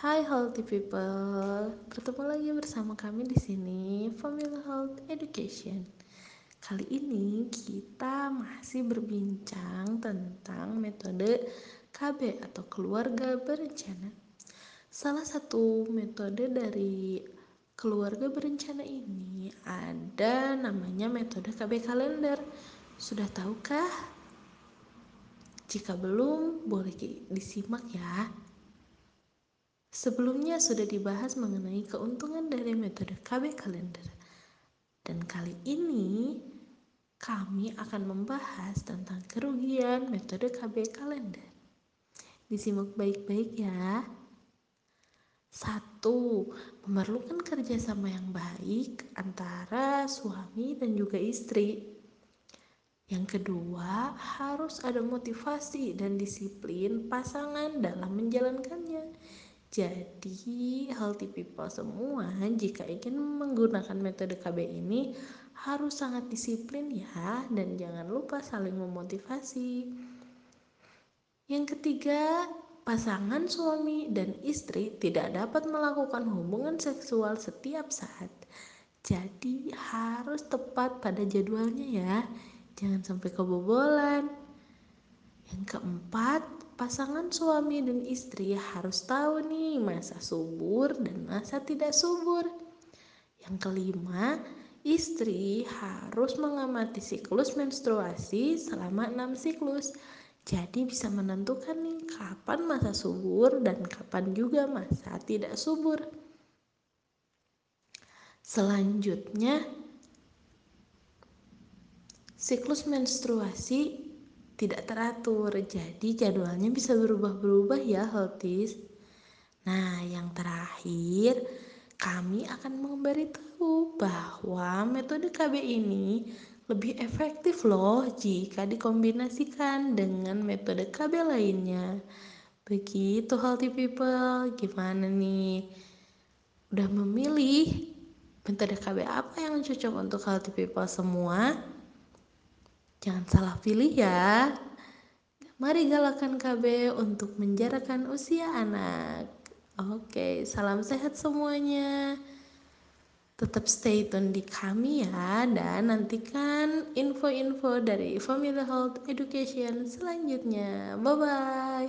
Hai healthy people, bertemu lagi bersama kami di sini Family Health Education. Kali ini kita masih berbincang tentang metode KB atau keluarga berencana. Salah satu metode dari keluarga berencana ini ada namanya metode KB kalender. Sudah tahukah? Jika belum, boleh disimak ya. Sebelumnya sudah dibahas mengenai keuntungan dari metode KB kalender. Dan kali ini kami akan membahas tentang kerugian metode KB kalender. Disimak baik-baik ya. Satu, memerlukan kerjasama yang baik antara suami dan juga istri. Yang kedua, harus ada motivasi dan disiplin pasangan dalam menjalankannya. Jadi, healthy people semua jika ingin menggunakan metode KB ini harus sangat disiplin ya dan jangan lupa saling memotivasi. Yang ketiga, pasangan suami dan istri tidak dapat melakukan hubungan seksual setiap saat. Jadi harus tepat pada jadwalnya ya. Jangan sampai kebobolan. Yang keempat, pasangan suami dan istri harus tahu nih masa subur dan masa tidak subur. Yang kelima, istri harus mengamati siklus menstruasi selama enam siklus. Jadi bisa menentukan nih kapan masa subur dan kapan juga masa tidak subur. Selanjutnya, siklus menstruasi tidak teratur, jadi jadwalnya bisa berubah-berubah ya healthies. Nah, yang terakhir, kami akan memberitahu bahwa metode KB ini lebih efektif loh jika dikombinasikan dengan metode KB lainnya. Begitu healthy people, gimana nih? Udah memilih metode KB apa yang cocok untuk healthy people semua? Jangan salah pilih ya. Mari galakan KB untuk menjarakan usia anak. Oke, salam sehat semuanya. Tetap stay tune di kami ya dan nantikan info-info dari Family Health Education selanjutnya. Bye bye.